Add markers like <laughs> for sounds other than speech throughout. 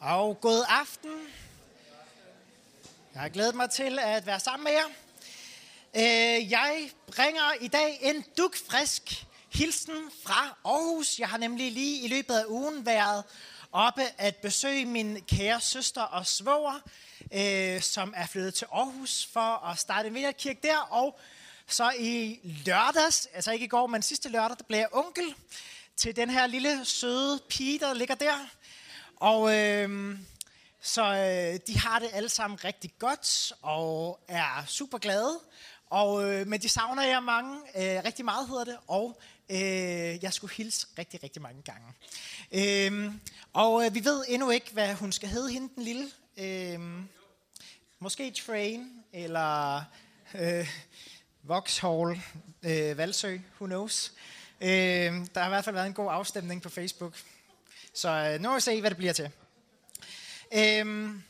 Og god aften. Jeg har glædet mig til at være sammen med jer. Øh, jeg bringer i dag en dukfrisk hilsen fra Aarhus. Jeg har nemlig lige i løbet af ugen været oppe at besøge min kære søster og svoger, øh, som er flyttet til Aarhus for at starte en kirke der. Og så i lørdags, altså ikke i går, men sidste lørdag, der blev jeg onkel til den her lille søde pige, der ligger der. Og øh, så øh, de har det alle sammen rigtig godt og er super glade. Og, øh, men de savner jeg mange, øh, rigtig meget hedder det, og øh, jeg skulle hilse rigtig, rigtig mange gange. Øh, og øh, vi ved endnu ikke, hvad hun skal hedde, hende den lille. Øh, måske Train, eller øh, Vauxhall, øh, Valsø, who knows. Øh, der har i hvert fald været en god afstemning på Facebook. Så øh, nu må vi se, hvad det bliver til. Øhm,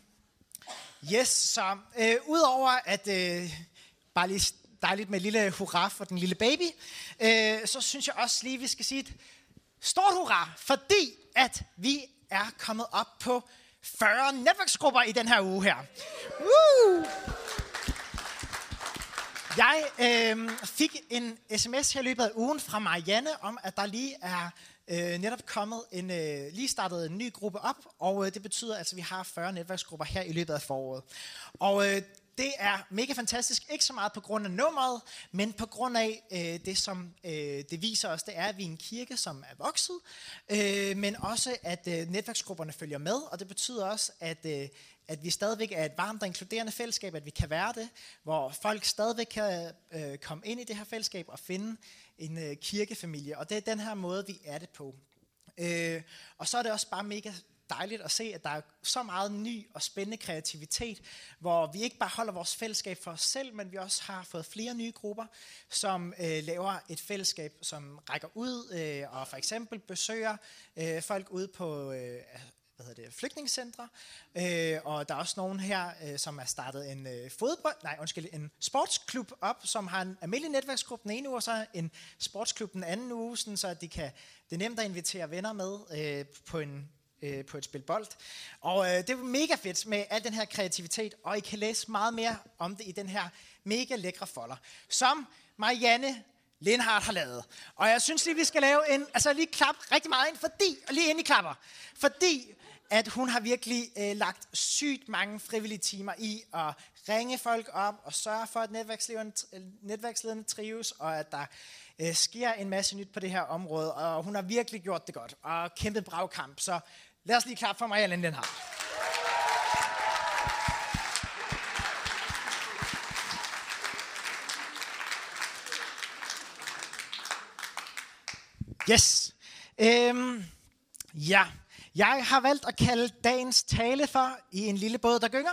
yes, så øh, udover at øh, bare lige dejligt med et lille hurra for den lille baby, øh, så synes jeg også lige, vi skal sige et stort hurra, fordi at vi er kommet op på 40 netværksgrupper i den her uge her. Woo! Jeg øh, fik en sms her i løbet af ugen fra Marianne om, at der lige er øh, netop kommet en, øh, lige startet en ny gruppe op, og øh, det betyder altså, vi har 40 netværksgrupper her i løbet af foråret. Og øh, det er mega fantastisk, ikke så meget på grund af nummeret, men på grund af øh, det, som øh, det viser os, det er, at vi er en kirke, som er vokset, øh, men også, at øh, netværksgrupperne følger med, og det betyder også, at, øh, at vi stadigvæk er et varmt og inkluderende fællesskab, at vi kan være det, hvor folk stadigvæk kan øh, komme ind i det her fællesskab og finde en øh, kirkefamilie, og det er den her måde, vi er det på. Øh, og så er det også bare mega dejligt at se, at der er så meget ny og spændende kreativitet, hvor vi ikke bare holder vores fællesskab for os selv, men vi også har fået flere nye grupper, som øh, laver et fællesskab, som rækker ud øh, og for eksempel besøger øh, folk ude på øh, hvad hedder det, flygtningecentre, øh, og der er også nogen her, øh, som har startet en øh, fodbold, nej, undskyld, en sportsklub op, som har en almindelig netværksgruppe den ene uge, og så en sportsklub den anden uge, sådan, så de kan, det er nemt at invitere venner med øh, på en øh, på et spil bold. Og øh, det er mega fedt med al den her kreativitet, og I kan læse meget mere om det i den her mega lækre folder, som Marianne Lindhardt har lavet. Og jeg synes lige, vi skal lave en, altså lige klap rigtig meget ind, fordi, og lige ind i klapper, fordi at hun har virkelig øh, lagt sygt mange frivillige timer i at ringe folk op og sørge for, at øh, netværkslederne trives, og at der øh, sker en masse nyt på det her område. Og hun har virkelig gjort det godt og kæmpet bragkamp. Så lad os lige klappe for mig, Ellen den har. Yes. Øhm, ja, jeg har valgt at kalde dagens tale for I en lille båd, der gynger,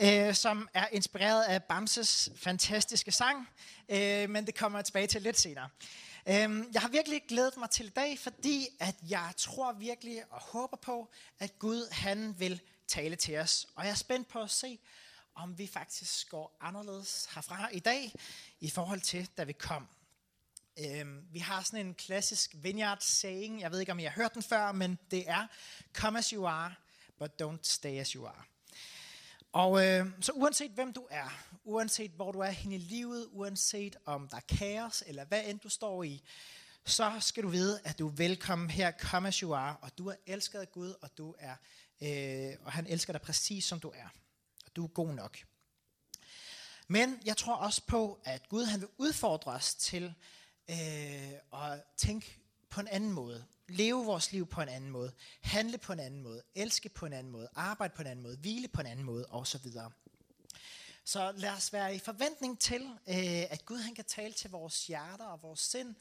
øh, som er inspireret af Bamses fantastiske sang, øh, men det kommer jeg tilbage til lidt senere. Øh, jeg har virkelig glædet mig til i dag, fordi at jeg tror virkelig og håber på, at Gud han vil tale til os. Og jeg er spændt på at se, om vi faktisk går anderledes herfra i dag, i forhold til, da vi kom. Øhm, vi har sådan en klassisk vineyard saying, jeg ved ikke om I har hørt den før, men det er, come as you are, but don't stay as you are. Og øh, så uanset hvem du er, uanset hvor du er hen i livet, uanset om der er kaos eller hvad end du står i, så skal du vide, at du er velkommen her, come as you are, og du er elsket af Gud, og, du er, øh, og han elsker dig præcis som du er. Og du er god nok. Men jeg tror også på, at Gud han vil udfordre os til øh, og tænke på en anden måde. Leve vores liv på en anden måde. Handle på en anden måde. Elske på en anden måde. Arbejde på en anden måde. Hvile på en anden måde. Og så videre. Så lad os være i forventning til, øh, at Gud han kan tale til vores hjerter og vores sind,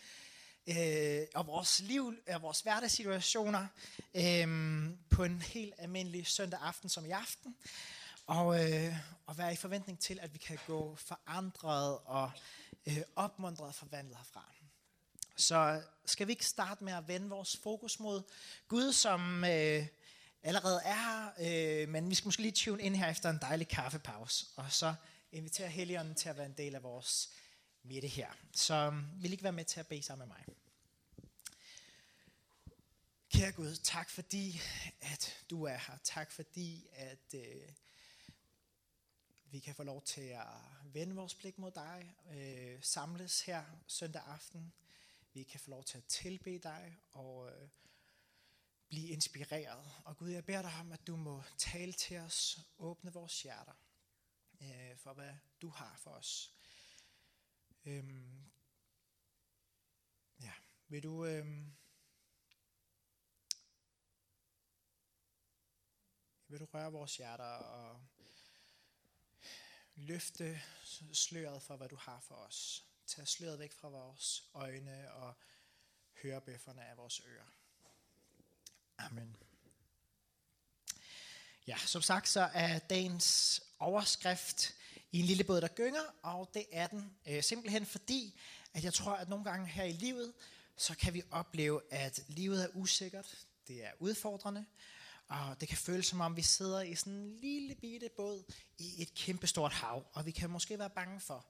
øh, og vores liv og vores hverdagssituationer øh, på en helt almindelig søndag aften som i aften. Og, øh, og være i forventning til, at vi kan gå forandret og øh, opmuntret og forvandlet herfra. Så skal vi ikke starte med at vende vores fokus mod Gud, som øh, allerede er her, øh, men vi skal måske lige tune ind her efter en dejlig kaffepause, og så invitere Helligånden til at være en del af vores midte her. Så øh, vil I ikke være med til at bede sammen med mig? Kære Gud, tak fordi, at du er her. Tak fordi, at øh, vi kan få lov til at vende vores blik mod dig, øh, samles her søndag aften. Vi kan få lov til at tilbe dig og øh, blive inspireret. Og Gud, jeg beder dig om, at du må tale til os, åbne vores hjerter øh, for, hvad du har for os. Øhm, ja, vil du... Øh, vil du røre vores hjerter og løfte sløret for, hvad du har for os. Tag sløret væk fra vores øjne og hørebøfferne af vores ører. Amen. Ja, som sagt så er dagens overskrift i en lille båd, der gynger, og det er den øh, simpelthen fordi, at jeg tror, at nogle gange her i livet, så kan vi opleve, at livet er usikkert, det er udfordrende, og det kan føles som om, vi sidder i sådan en lille bitte båd i et kæmpestort hav, og vi kan måske være bange for,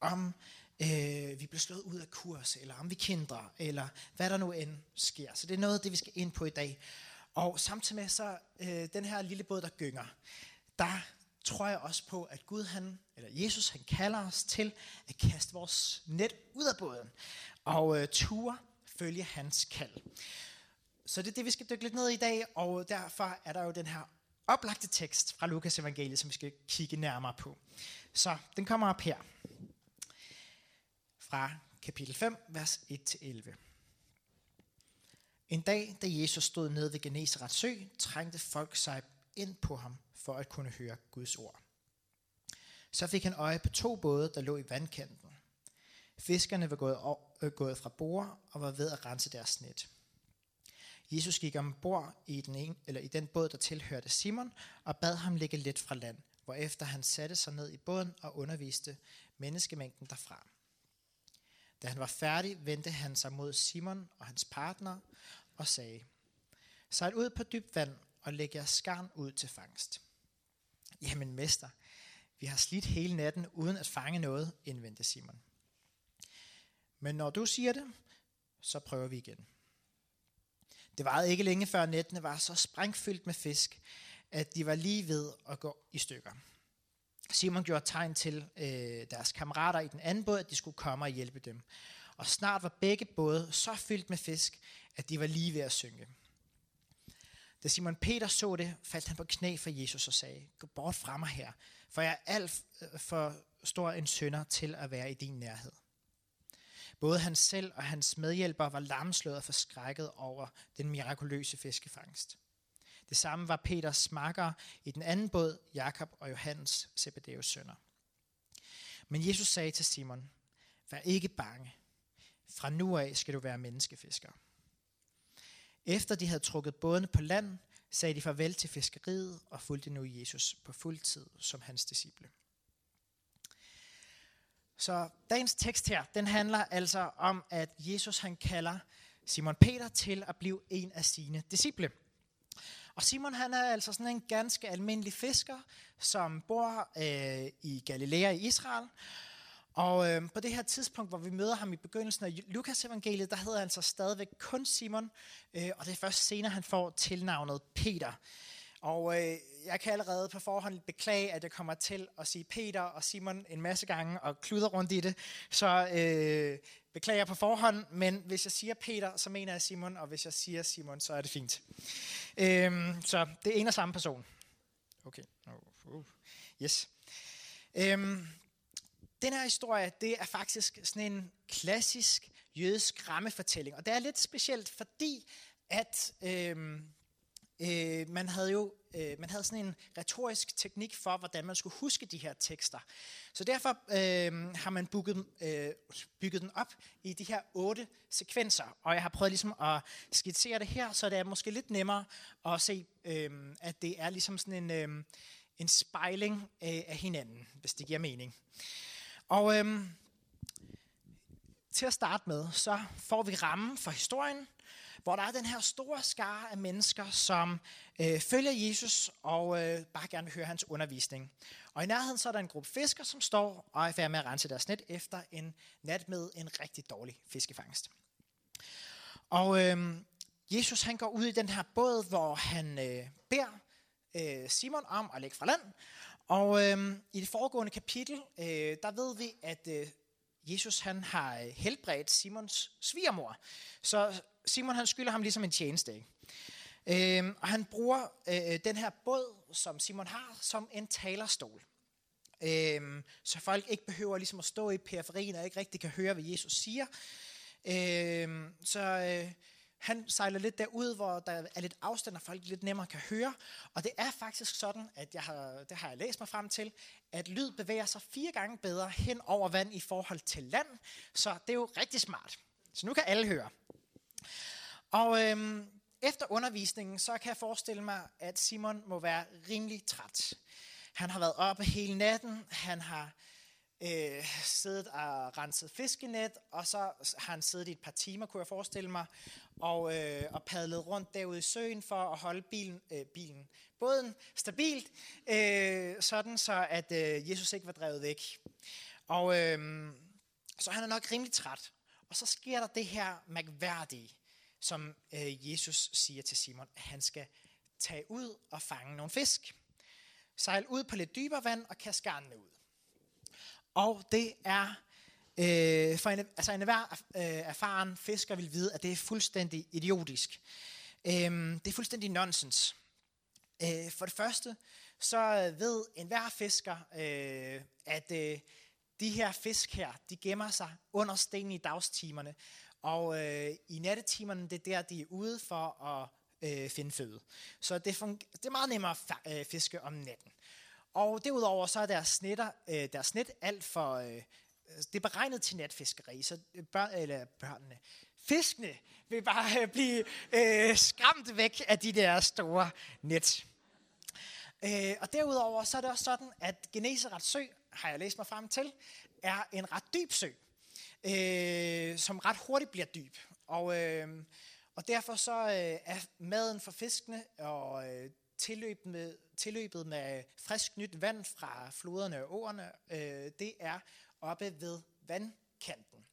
om øh, vi bliver slået ud af kurs, eller om vi kender, eller hvad der nu end sker. Så det er noget af det, vi skal ind på i dag. Og samtidig med så øh, den her lille båd, der gynger, der tror jeg også på, at Gud, han, eller Jesus, han kalder os til at kaste vores net ud af båden, og øh, ture følge hans kald. Så det er det, vi skal dykke lidt ned i i dag, og derfor er der jo den her oplagte tekst fra Lukas evangeliet, som vi skal kigge nærmere på. Så den kommer op her. Fra kapitel 5, vers 1-11. En dag, da Jesus stod nede ved Genesarets sø, trængte folk sig ind på ham for at kunne høre Guds ord. Så fik han øje på to både, der lå i vandkanten. Fiskerne var gået, øh, gået fra bord og var ved at rense deres net. Jesus gik ombord i den, en, eller i den båd, der tilhørte Simon, og bad ham ligge lidt fra land, hvorefter han satte sig ned i båden og underviste menneskemængden derfra. Da han var færdig, vendte han sig mod Simon og hans partner og sagde, Sejl ud på dybt vand og læg jer skarn ud til fangst. Jamen mester, vi har slidt hele natten uden at fange noget, indvendte Simon. Men når du siger det, så prøver vi igen. Det varede ikke længe før nettene var så sprængfyldt med fisk, at de var lige ved at gå i stykker. Simon gjorde tegn til øh, deres kammerater i den anden båd, at de skulle komme og hjælpe dem. Og snart var begge både så fyldt med fisk, at de var lige ved at synke. Da Simon Peter så det, faldt han på knæ for Jesus og sagde, gå bort fra mig her, for jeg er alt øh, for stor en sønder til at være i din nærhed. Både han selv og hans medhjælpere var lamslået og forskrækket over den mirakuløse fiskefangst. Det samme var Peters makker i den anden båd, Jakob og Johannes, Zebedeus sønner. Men Jesus sagde til Simon, vær ikke bange. Fra nu af skal du være menneskefisker. Efter de havde trukket bådene på land, sagde de farvel til fiskeriet og fulgte nu Jesus på fuld tid som hans disciple. Så dagens tekst her, den handler altså om, at Jesus han kalder Simon Peter til at blive en af sine disciple. Og Simon han er altså sådan en ganske almindelig fisker, som bor øh, i Galilea i Israel. Og øh, på det her tidspunkt, hvor vi møder ham i begyndelsen af Lukas evangeliet, der hedder han så stadigvæk kun Simon, øh, og det er først senere, han får tilnavnet Peter. Og øh, jeg kan allerede på forhånd beklage, at jeg kommer til at sige Peter og Simon en masse gange og kluder rundt i det. Så øh, beklager på forhånd, men hvis jeg siger Peter, så mener jeg Simon, og hvis jeg siger Simon, så er det fint. Øh, så det er en og samme person. Okay. Uh, uh. Yes. Øh, den her historie, det er faktisk sådan en klassisk jødisk skræmmefortælling. Og det er lidt specielt, fordi at... Øh, Øh, man havde jo øh, man havde sådan en retorisk teknik for, hvordan man skulle huske de her tekster. Så derfor øh, har man booket, øh, bygget den op i de her otte sekvenser, og jeg har prøvet ligesom at skitsere det her, så det er måske lidt nemmere at se, øh, at det er ligesom sådan en, øh, en spejling øh, af hinanden, hvis det giver mening. Og øh, til at starte med, så får vi rammen for historien, hvor der er den her store skare af mennesker, som øh, følger Jesus og øh, bare gerne vil høre hans undervisning. Og i nærheden så er der en gruppe fisker, som står og er færdig med at rense deres net efter en nat med en rigtig dårlig fiskefangst. Og øh, Jesus han går ud i den her båd, hvor han øh, beder øh, Simon om at lægge fra land. Og øh, i det foregående kapitel, øh, der ved vi, at øh, Jesus han har øh, helbredt Simons svigermor. Så Simon han skylder ham ligesom en tjeneste. Ikke? Øhm, og han bruger øh, øh, den her båd, som Simon har, som en talerstol. Øhm, så folk ikke behøver ligesom at stå i periferien og ikke rigtig kan høre, hvad Jesus siger. Øhm, så øh, han sejler lidt derud, hvor der er lidt afstand, og folk lidt nemmere kan høre. Og det er faktisk sådan, at jeg har, det har jeg læst mig frem til, at lyd bevæger sig fire gange bedre hen over vand i forhold til land. Så det er jo rigtig smart. Så nu kan alle høre. Og øhm, efter undervisningen, så kan jeg forestille mig, at Simon må være rimelig træt. Han har været oppe hele natten, han har øh, siddet og renset fiskenet, og så har han siddet i et par timer, kunne jeg forestille mig, og, øh, og padlet rundt derude i søen for at holde bilen, øh, bilen båden stabilt, øh, sådan så at øh, Jesus ikke var drevet væk. Og øh, så han er nok rimelig træt. Og så sker der det her mærkværdige, som øh, Jesus siger til Simon, at han skal tage ud og fange nogle fisk. Sejl ud på lidt dybere vand og kaste garnene ud. Og det er, øh, for en, altså en hver øh, erfaren fisker vil vide, at det er fuldstændig idiotisk. Øh, det er fuldstændig nonsens. Øh, for det første, så ved enhver fisker, øh, at øh, de her fisk her, de gemmer sig under stenen i dagstimerne, og øh, i nattetimerne, det er der, de er ude for at øh, finde føde. Så det, det er meget nemmere at øh, fiske om natten. Og derudover så er deres, snitter, øh, deres net alt for... Øh, det er beregnet til netfiskeri, så øh, børn, eller børnene, fiskene vil bare øh, blive øh, skræmt væk af de der store net. Øh, og derudover så er det også sådan, at Genesaret sø, har jeg læst mig frem til, er en ret dyb sø, øh, som ret hurtigt bliver dyb. Og, øh, og derfor så øh, er maden for fiskene og øh, tilløbet med, tilløbet med frisk nyt vand fra floderne og åerne, øh, det er oppe ved vandkanten.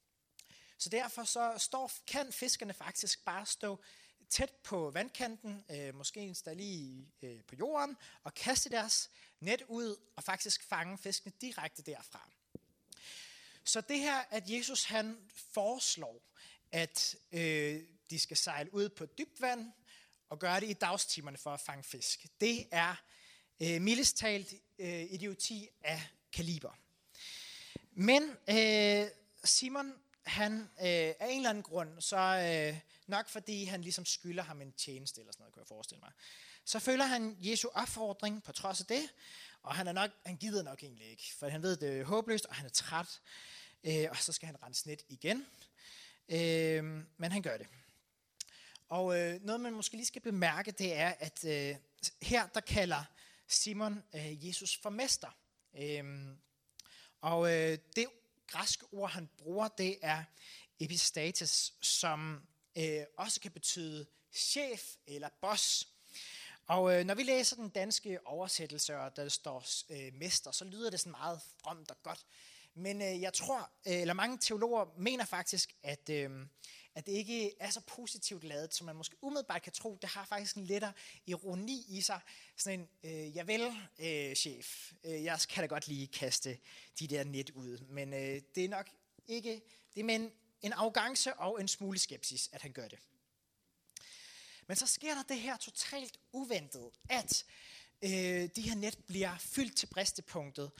Så derfor så står, kan fiskerne faktisk bare stå tæt på vandkanten, øh, måske endda lige øh, på jorden, og kaste deres net ud og faktisk fange fiskene direkte derfra. Så det her, at Jesus han foreslår, at øh, de skal sejle ud på dybt vand, og gøre det i dagstimerne for at fange fisk. Det er øh, mildest talt øh, idioti af kaliber. Men øh, Simon, han øh, af en eller anden grund, så øh, nok fordi han ligesom skylder ham en tjeneste eller sådan noget, kunne jeg forestille mig, så følger han Jesu opfordring på trods af det, og han, er nok, han gider nok egentlig ikke, for han ved, det er håbløst, og han er træt, øh, og så skal han rense net igen. Øh, men han gør det. Og øh, noget, man måske lige skal bemærke, det er, at øh, her der kalder Simon øh, Jesus for mester. Øhm, og øh, det græske ord, han bruger, det er epistates, som øh, også kan betyde chef eller boss. Og øh, når vi læser den danske oversættelse, og der står øh, mester, så lyder det sådan meget fromt og godt. Men øh, jeg tror, øh, eller mange teologer mener faktisk, at, øh, at det ikke er så positivt lavet, som man måske umiddelbart kan tro. Det har faktisk en lettere ironi i sig. Sådan en, øh, javel, øh, chef, øh, jeg kan da godt lige kaste de der net ud. Men øh, det er nok ikke, det er med en, en arrogance og en smule skepsis, at han gør det. Men så sker der det her totalt uventet, at øh, de her net bliver fyldt til bristepunktet.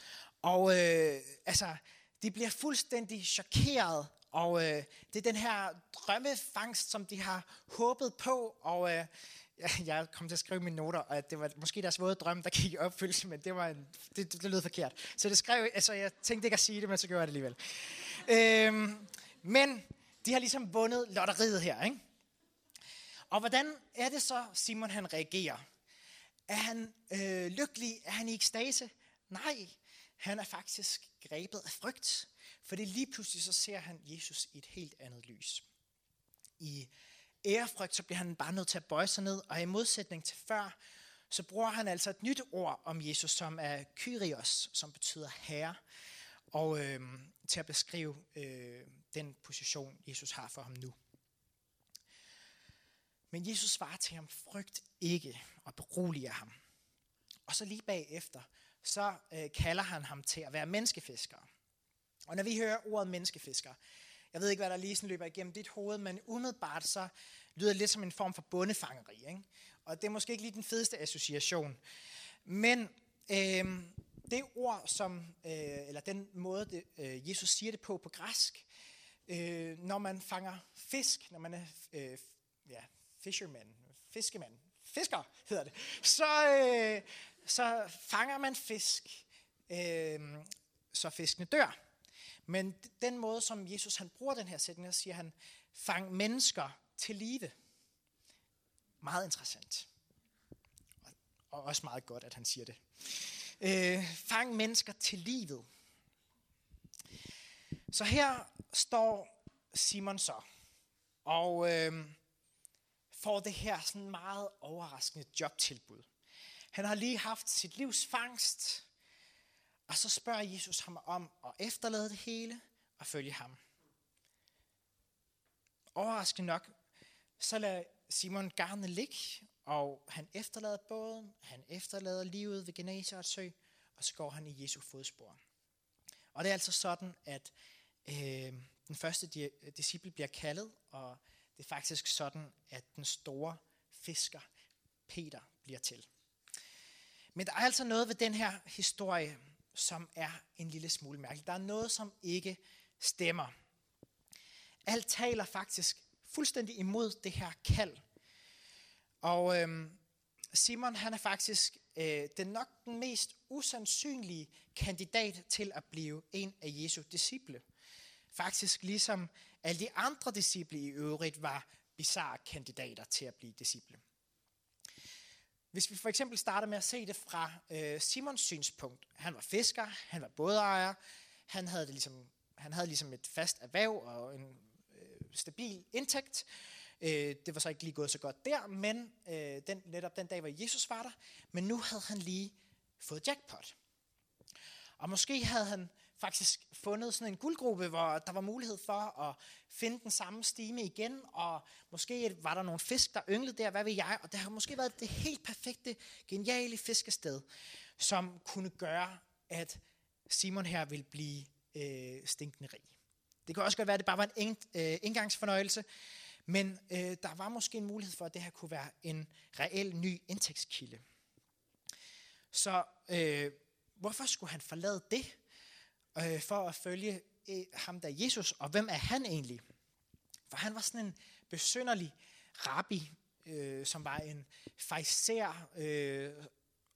Og øh, altså, de bliver fuldstændig chokeret og øh, det er den her drømmefangst, som de har håbet på. Og øh, <laughs> jeg kom til at skrive mine noter, og det var måske deres våde drøm, der gik i opfyldelse, men det, var en, det, det, det lød forkert. Så det skrev, altså jeg tænkte ikke at sige det, men så gjorde jeg det alligevel. Øh, men de har ligesom vundet lotteriet her, ikke? Og hvordan er det så, Simon han reagerer? Er han øh, lykkelig? Er han i ekstase? Nej, han er faktisk grebet af frygt. For det lige pludselig så ser han Jesus i et helt andet lys. I ærefrygt så bliver han bare nødt til at bøje sig ned, og i modsætning til før, så bruger han altså et nyt ord om Jesus, som er Kyrios, som betyder herre, og øh, til at beskrive øh, den position, Jesus har for ham nu. Men Jesus svarer til ham, frygt ikke, og beroliger ham. Og så lige bagefter, så øh, kalder han ham til at være menneskefisker. Og når vi hører ordet menneskefisker, jeg ved ikke, hvad der lige sådan løber igennem dit hoved, men umiddelbart så lyder det lidt som en form for bondefangeri. Ikke? Og det er måske ikke lige den fedeste association. Men øh, det ord, som, øh, eller den måde, det, øh, Jesus siger det på på græsk, øh, når man fanger fisk, når man er øh, ja, fisherman, fiskemand, fisker hedder det, så, øh, så fanger man fisk, øh, så fiskene dør. Men den måde, som Jesus han bruger den her sætning, der siger han, fang mennesker til live. Meget interessant. Og også meget godt, at han siger det. Øh, fang mennesker til livet. Så her står Simon så, og øh, får det her sådan meget overraskende jobtilbud. Han har lige haft sit livs fangst, og så spørger Jesus ham om at efterlade det hele og følge ham. Overraskende nok, så lader Simon garnet ligge, og han efterlader båden, han efterlader livet ved Genesarets sø, og så går han i Jesu fodspor. Og det er altså sådan, at øh, den første disciple bliver kaldet, og det er faktisk sådan, at den store fisker, Peter, bliver til. Men der er altså noget ved den her historie, som er en lille smule mærkeligt. Der er noget, som ikke stemmer. Alt taler faktisk fuldstændig imod det her kald. Og øhm, Simon han er faktisk øh, den nok den mest usandsynlige kandidat til at blive en af Jesu disciple. Faktisk ligesom alle de andre disciple i øvrigt var bizarre kandidater til at blive disciple. Hvis vi for eksempel starter med at se det fra øh, Simons synspunkt. Han var fisker, han var bådejer, han havde, det ligesom, han havde ligesom et fast erhverv og en øh, stabil indtægt. Øh, det var så ikke lige gået så godt der, men øh, den, netop den dag, hvor Jesus var der. Men nu havde han lige fået jackpot. Og måske havde han faktisk fundet sådan en guldgruppe, hvor der var mulighed for at finde den samme stime igen, og måske var der nogle fisk, der ynglede der, hvad ved jeg, og det har måske været det helt perfekte, geniale fiskested, som kunne gøre, at Simon her vil blive øh, stinkende rig. Det kan også godt være, at det bare var en indgangsfornøjelse, øh, men øh, der var måske en mulighed for, at det her kunne være en reel ny indtægtskilde. Så øh, hvorfor skulle han forlade det? Øh, for at følge øh, ham der Jesus, og hvem er han egentlig? For han var sådan en besynderlig rabbi, øh, som var en fejser øh,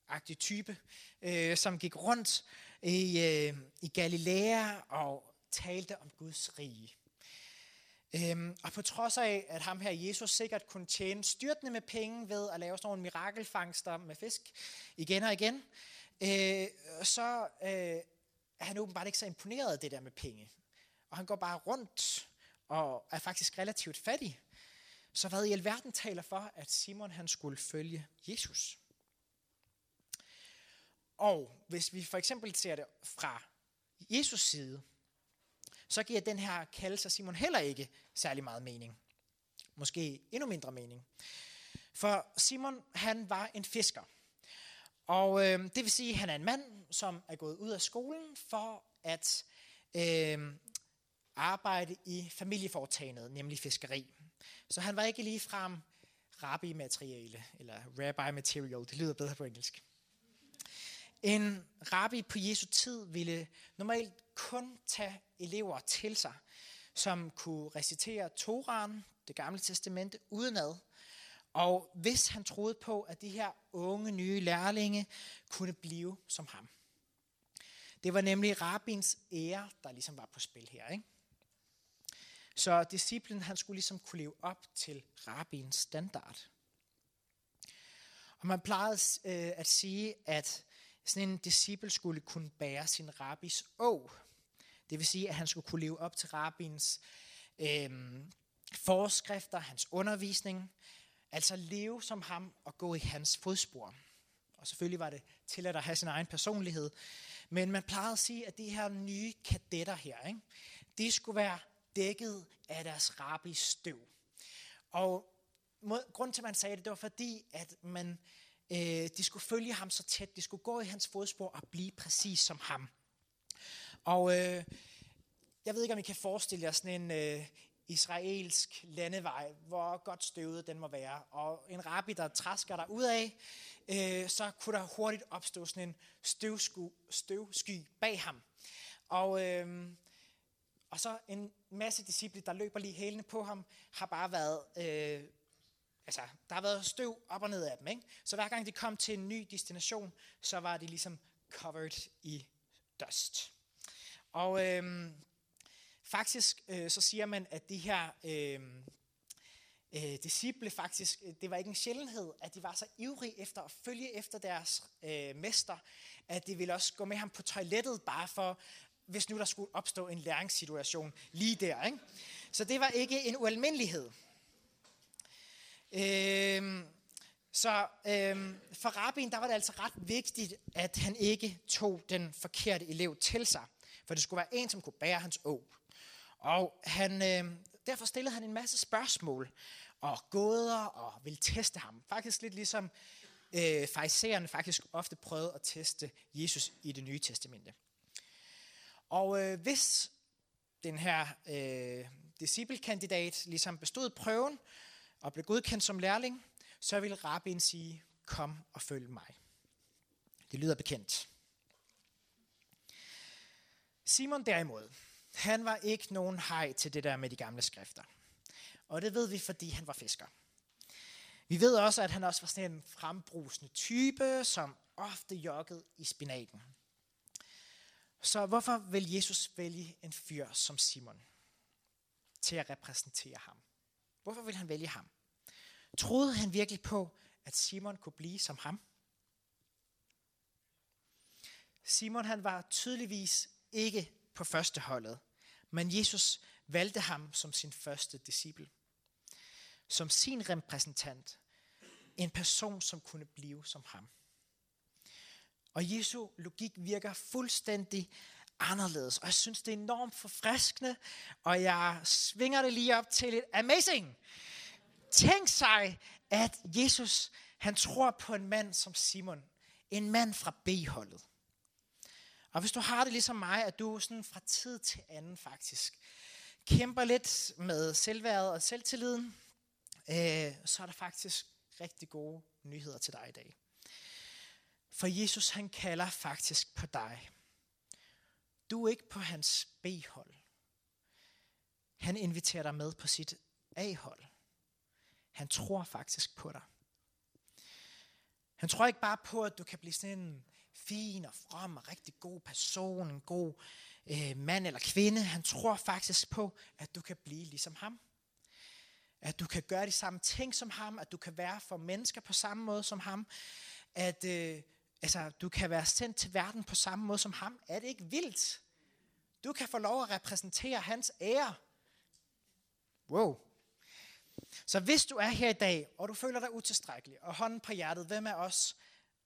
agtig type, øh, som gik rundt i, øh, i Galilea og talte om Guds rige. Øhm, og på trods af, at ham her Jesus sikkert kunne tjene styrtende med penge ved at lave sådan nogle mirakelfangster med fisk igen og igen, øh, så øh, er han åbenbart ikke så imponeret af det der med penge. Og han går bare rundt og er faktisk relativt fattig. Så hvad i alverden taler for, at Simon han skulle følge Jesus? Og hvis vi for eksempel ser det fra Jesus side, så giver den her kaldelse Simon heller ikke særlig meget mening. Måske endnu mindre mening. For Simon, han var en fisker. Og øh, det vil sige, at han er en mand, som er gået ud af skolen for at øh, arbejde i familieforetagendet, nemlig fiskeri. Så han var ikke lige frem rabbi-materiale, eller rabbi-material, det lyder bedre på engelsk. En rabbi på Jesu tid ville normalt kun tage elever til sig, som kunne recitere Toran, det gamle testamente, udenad, og hvis han troede på, at de her unge nye lærlinge kunne blive som ham. Det var nemlig rabbins ære, der ligesom var på spil her. Ikke? Så disciplen han skulle ligesom kunne leve op til rabbins standard. Og man plejede øh, at sige, at sådan en disciple skulle kunne bære sin rabbis å. Det vil sige, at han skulle kunne leve op til rabbins øh, forskrifter, hans undervisning. Altså leve som ham og gå i hans fodspor. Og selvfølgelig var det til at have sin egen personlighed. Men man plejede at sige, at de her nye kadetter her, ikke, de skulle være dækket af deres rabbis støv. Og grund til, at man sagde det, det var fordi, at man, øh, de skulle følge ham så tæt. De skulle gå i hans fodspor og blive præcis som ham. Og øh, jeg ved ikke, om I kan forestille jer sådan en øh, israelsk landevej, hvor godt støvet den må være. Og en rabbi, der træsker der ud af, øh, så kunne der hurtigt opstå sådan en støvsky, støvsky bag ham. Og, øh, og så en masse disciple, der løber lige hælene på ham, har bare været... Øh, altså, der har været støv op og ned af dem. Ikke? Så hver gang de kom til en ny destination, så var de ligesom covered i dust. Og øh, faktisk øh, så siger man, at de her øh, øh, disciple faktisk, øh, det var ikke en sjældenhed, at de var så ivrige efter at følge efter deres øh, mester, at de ville også gå med ham på toilettet, bare for, hvis nu der skulle opstå en læringssituation lige der. Ikke? Så det var ikke en ualmindelighed. Øh, så øhm, for rabbin, der var det altså ret vigtigt, at han ikke tog den forkerte elev til sig. For det skulle være en, som kunne bære hans åb. Og han, øh, derfor stillede han en masse spørgsmål og gåder og ville teste ham. Faktisk lidt ligesom øh, farisæerne faktisk ofte prøvede at teste Jesus i det nye testamente. Og øh, hvis den her øh, disciplekandidat ligesom bestod prøven og blev godkendt som lærling, så vil rabbin sige, kom og følg mig. Det lyder bekendt. Simon derimod, han var ikke nogen hej til det der med de gamle skrifter. Og det ved vi, fordi han var fisker. Vi ved også, at han også var sådan en frembrusende type, som ofte joggede i spinaten. Så hvorfor vil Jesus vælge en fyr som Simon til at repræsentere ham? Hvorfor vil han vælge ham? Troede han virkelig på, at Simon kunne blive som ham? Simon han var tydeligvis ikke på førsteholdet, men Jesus valgte ham som sin første disciple. Som sin repræsentant. En person, som kunne blive som ham. Og Jesu logik virker fuldstændig anderledes. Og jeg synes, det er enormt forfriskende, og jeg svinger det lige op til et amazing. Tænk sig, at Jesus han tror på en mand som Simon. En mand fra B-holdet. Og hvis du har det ligesom mig, at du sådan fra tid til anden faktisk kæmper lidt med selvværdet og selvtilliden, øh, så er der faktisk rigtig gode nyheder til dig i dag. For Jesus han kalder faktisk på dig. Du er ikke på hans B-hold. Han inviterer dig med på sit A-hold. Han tror faktisk på dig. Han tror ikke bare på, at du kan blive sådan en fin og from og rigtig god person, en god øh, mand eller kvinde. Han tror faktisk på, at du kan blive ligesom ham. At du kan gøre de samme ting som ham, at du kan være for mennesker på samme måde som ham, at øh, altså, du kan være sendt til verden på samme måde som ham. Er det ikke vildt? Du kan få lov at repræsentere hans ære. Wow. Så hvis du er her i dag, og du føler dig utilstrækkelig, og hånden på hjertet, hvem er os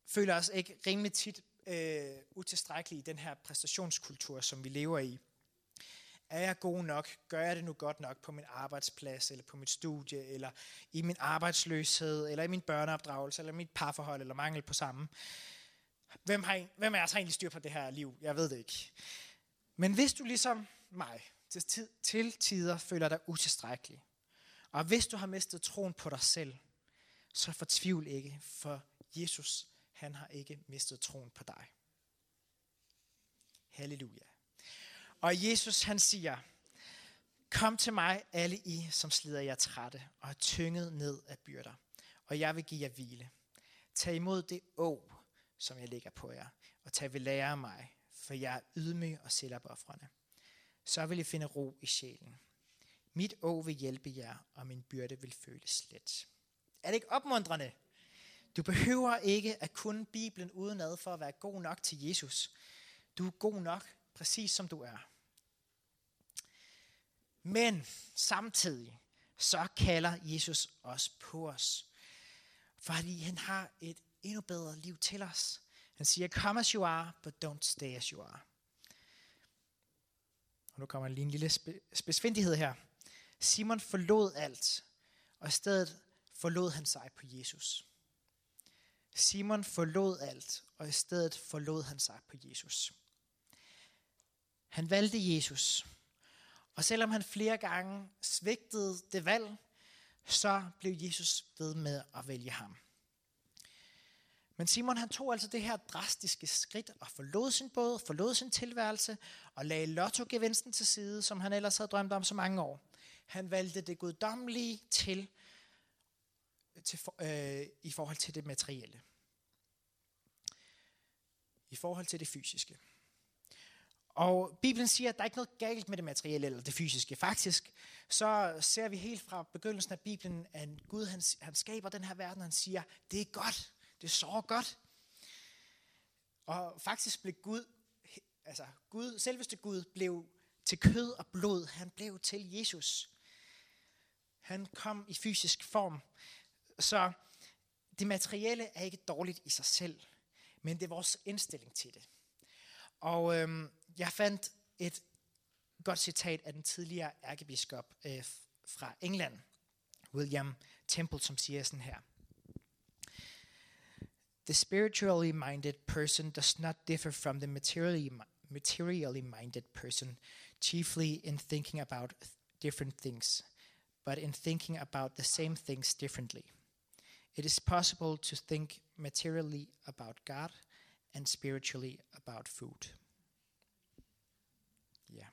føler os ikke rimelig tit øh, utilstrækkelige i den her præstationskultur, som vi lever i? Er jeg god nok? Gør jeg det nu godt nok på min arbejdsplads, eller på mit studie, eller i min arbejdsløshed, eller i min børneopdragelse, eller mit parforhold, eller mangel på samme? Hvem, har, hvem er jeg så egentlig styr på det her liv? Jeg ved det ikke. Men hvis du ligesom mig til, tid, til tider føler dig utilstrækkelig, og hvis du har mistet troen på dig selv, så fortvivl ikke, for Jesus, han har ikke mistet troen på dig. Halleluja. Og Jesus, han siger, Kom til mig, alle I, som slider jer trætte og er tynget ned af byrder, og jeg vil give jer hvile. Tag imod det å, som jeg lægger på jer, og tag ved lære af mig, for jeg er ydmyg og selvopoffrende. Så vil I finde ro i sjælen. Mit å vil hjælpe jer, og min byrde vil føles let. Er det ikke opmuntrende? Du behøver ikke at kunne Bibelen udenad for at være god nok til Jesus. Du er god nok, præcis som du er. Men samtidig, så kalder Jesus os på os. Fordi han har et endnu bedre liv til os. Han siger, come as you are, but don't stay as you are. Og nu kommer lige en lille spe- her. Simon forlod alt, og i stedet forlod han sig på Jesus. Simon forlod alt, og i stedet forlod han sig på Jesus. Han valgte Jesus, og selvom han flere gange svigtede det valg, så blev Jesus ved med at vælge ham. Men Simon han tog altså det her drastiske skridt og forlod sin båd, forlod sin tilværelse og lagde lottogevinsten til side, som han ellers havde drømt om så mange år. Han valgte det guddommelige til, til øh, i forhold til det materielle. I forhold til det fysiske. Og Bibelen siger, at der er ikke noget galt med det materielle eller det fysiske. Faktisk så ser vi helt fra begyndelsen af Bibelen, at Gud han, han skaber den her verden, og han siger, det er godt, det så godt. Og faktisk blev Gud, altså Gud, selveste Gud blev til kød og blod. Han blev til Jesus. Han kom i fysisk form. Så det materielle er ikke dårligt i sig selv, men det er vores indstilling til det. Og øhm, jeg fandt et godt citat af den tidligere ærkebiskop øh, fra England, William Temple, som siger sådan her. The spiritually minded person does not differ from the materially, materially minded person, chiefly in thinking about different things, but in thinking about the same things differently. It is possible to think materially about God and spiritually about food. Ja.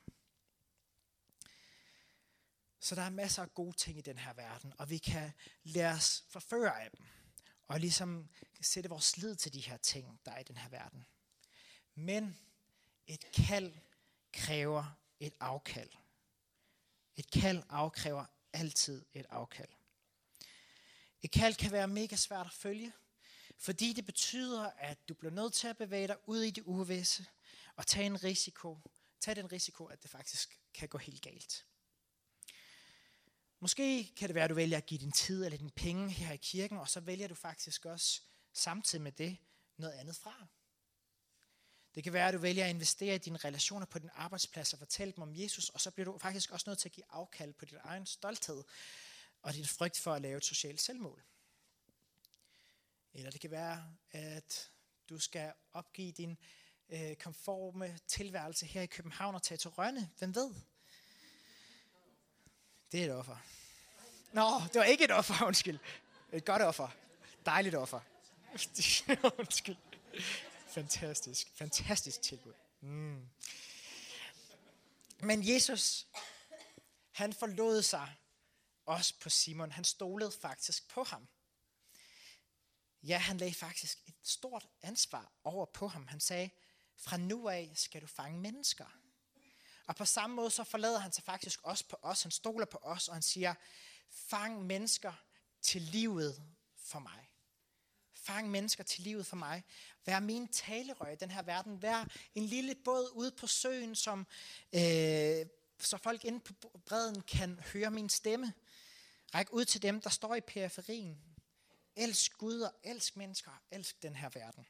Så der er masser af gode ting i den her verden, og vi kan lade os forføre af dem, og ligesom sætte vores lid til de her ting, der er i den her verden. Men et kald kræver et afkald. Et kald afkræver altid et afkald. Et kald kan være mega svært at følge, fordi det betyder, at du bliver nødt til at bevæge dig ud i det uvisse og tage en risiko, Tag den risiko, at det faktisk kan gå helt galt. Måske kan det være, at du vælger at give din tid eller din penge her i kirken, og så vælger du faktisk også samtidig med det noget andet fra. Det kan være, at du vælger at investere i dine relationer på din arbejdsplads og fortælle dem om Jesus, og så bliver du faktisk også nødt til at give afkald på din egen stolthed og din frygt for at lave et socialt selvmål. Eller det kan være, at du skal opgive din øh, konforme tilværelse her i København og tage til Rønne. Hvem ved? Det er et offer. Nå, det var ikke et offer, <laughs> undskyld. Et godt offer. Dejligt offer. <laughs> undskyld. Fantastisk. Fantastisk tilbud. Mm. Men Jesus, han forlod sig også på Simon. Han stolede faktisk på ham. Ja, han lagde faktisk et stort ansvar over på ham. Han sagde, fra nu af skal du fange mennesker. Og på samme måde så forlader han sig faktisk også på os. Han stoler på os, og han siger, fang mennesker til livet for mig. Fang mennesker til livet for mig. Vær min talerøg i den her verden. Vær en lille båd ude på søen, som, øh, så folk inde på bredden kan høre min stemme. Ræk ud til dem, der står i periferien. Elsk Gud og elsk mennesker. Elsk den her verden.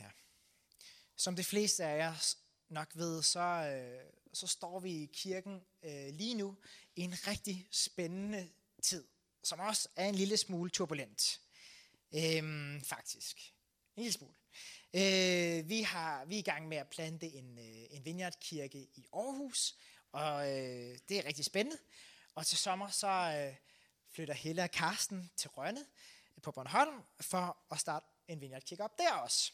Ja. Som de fleste af jer nok ved, så, øh, så står vi i kirken øh, lige nu i en rigtig spændende tid, som også er en lille smule turbulent. Øhm, faktisk. En lille smule. Øh, vi, har, vi er i gang med at plante en, øh, en vineyardkirke i Aarhus, og øh, det er rigtig spændende. Og til sommer så øh, flytter Helle og Karsten til Rønne på Bornholm for at starte en vineyardkirke op der også.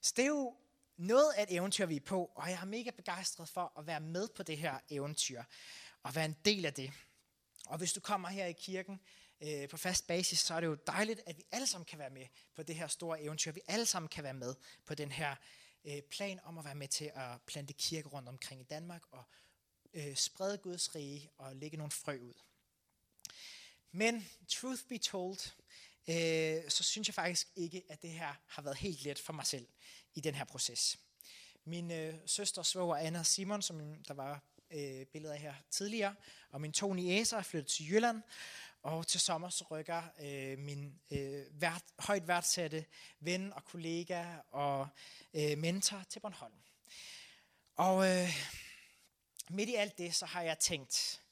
Så det er jo noget af et eventyr, vi er på, og jeg er mega begejstret for at være med på det her eventyr, og være en del af det. Og hvis du kommer her i kirken øh, på fast basis, så er det jo dejligt, at vi alle sammen kan være med på det her store eventyr. Vi alle sammen kan være med på den her øh, plan om at være med til at plante kirke rundt omkring i Danmark, og øh, sprede Guds rige og lægge nogle frø ud. Men truth be told, øh, så synes jeg faktisk ikke, at det her har været helt let for mig selv i den her proces. Min øh, søster, svoger Anna Simon, som der var øh, billeder her tidligere, og min to niæser er flyttet til Jylland, og til sommer så rykker øh, min øh, vært, højt værdsatte ven og kollega og øh, mentor til Bornholm. Og øh, midt i alt det, så har jeg tænkt,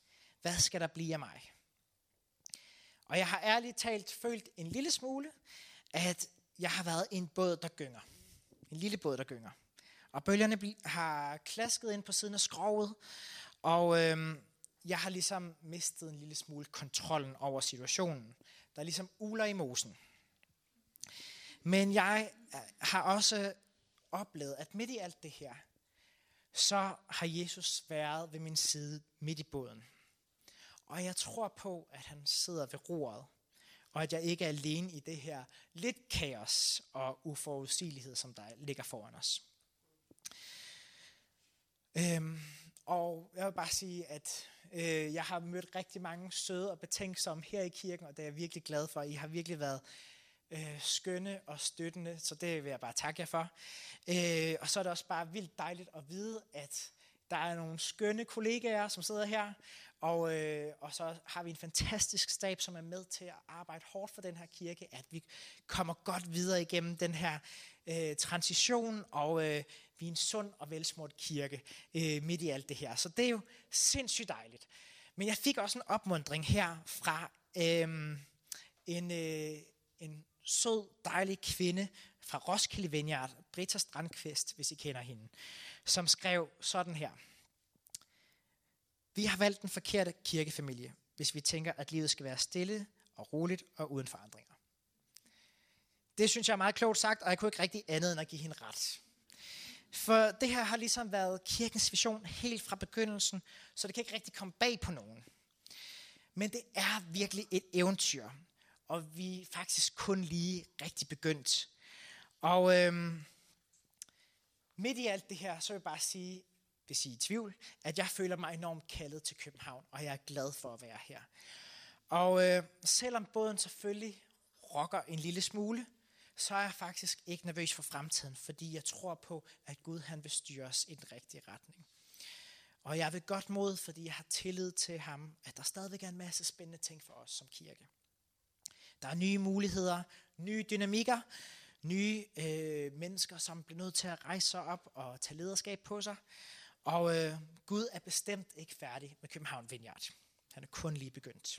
hvad skal der blive af mig? Og jeg har ærligt talt følt en lille smule, at jeg har været i en båd, der gynger. En lille båd, der gynger. Og bølgerne har klasket ind på siden af skroget, og øhm, jeg har ligesom mistet en lille smule kontrollen over situationen. Der er ligesom uler i mosen. Men jeg øh, har også oplevet, at midt i alt det her, så har Jesus været ved min side midt i båden. Og jeg tror på, at han sidder ved roret, og at jeg ikke er alene i det her lidt kaos og uforudsigelighed, som der ligger foran os. Øhm, og jeg vil bare sige, at øh, jeg har mødt rigtig mange søde og betænksomme her i kirken, og det er jeg virkelig glad for. I har virkelig været øh, skønne og støttende, så det vil jeg bare takke jer for. Øh, og så er det også bare vildt dejligt at vide, at der er nogle skønne kollegaer, som sidder her, og, øh, og så har vi en fantastisk stab, som er med til at arbejde hårdt for den her kirke, at vi kommer godt videre igennem den her øh, transition, og øh, vi er en sund og velsmurt kirke øh, midt i alt det her. Så det er jo sindssygt dejligt. Men jeg fik også en opmundring her fra øh, en, øh, en sød, dejlig kvinde fra Roskilde Vineyard, Britta Strandqvist, hvis I kender hende, som skrev sådan her. Vi har valgt den forkerte kirkefamilie, hvis vi tænker, at livet skal være stille og roligt og uden forandringer. Det synes jeg er meget klogt sagt, og jeg kunne ikke rigtig andet end at give hende ret. For det her har ligesom været kirkens vision helt fra begyndelsen, så det kan ikke rigtig komme bag på nogen. Men det er virkelig et eventyr, og vi er faktisk kun lige rigtig begyndt. Og øhm, midt i alt det her, så vil jeg bare sige, hvis I er i tvivl, at jeg føler mig enormt kaldet til København, og jeg er glad for at være her. Og øh, selvom båden selvfølgelig rokker en lille smule, så er jeg faktisk ikke nervøs for fremtiden, fordi jeg tror på, at Gud han vil styre os i den rigtige retning. Og jeg vil godt mod, fordi jeg har tillid til ham, at der stadigvæk er en masse spændende ting for os som kirke. Der er nye muligheder, nye dynamikker, nye øh, mennesker, som bliver nødt til at rejse sig op og tage lederskab på sig. Og øh, Gud er bestemt ikke færdig med København Vineyard. Han er kun lige begyndt.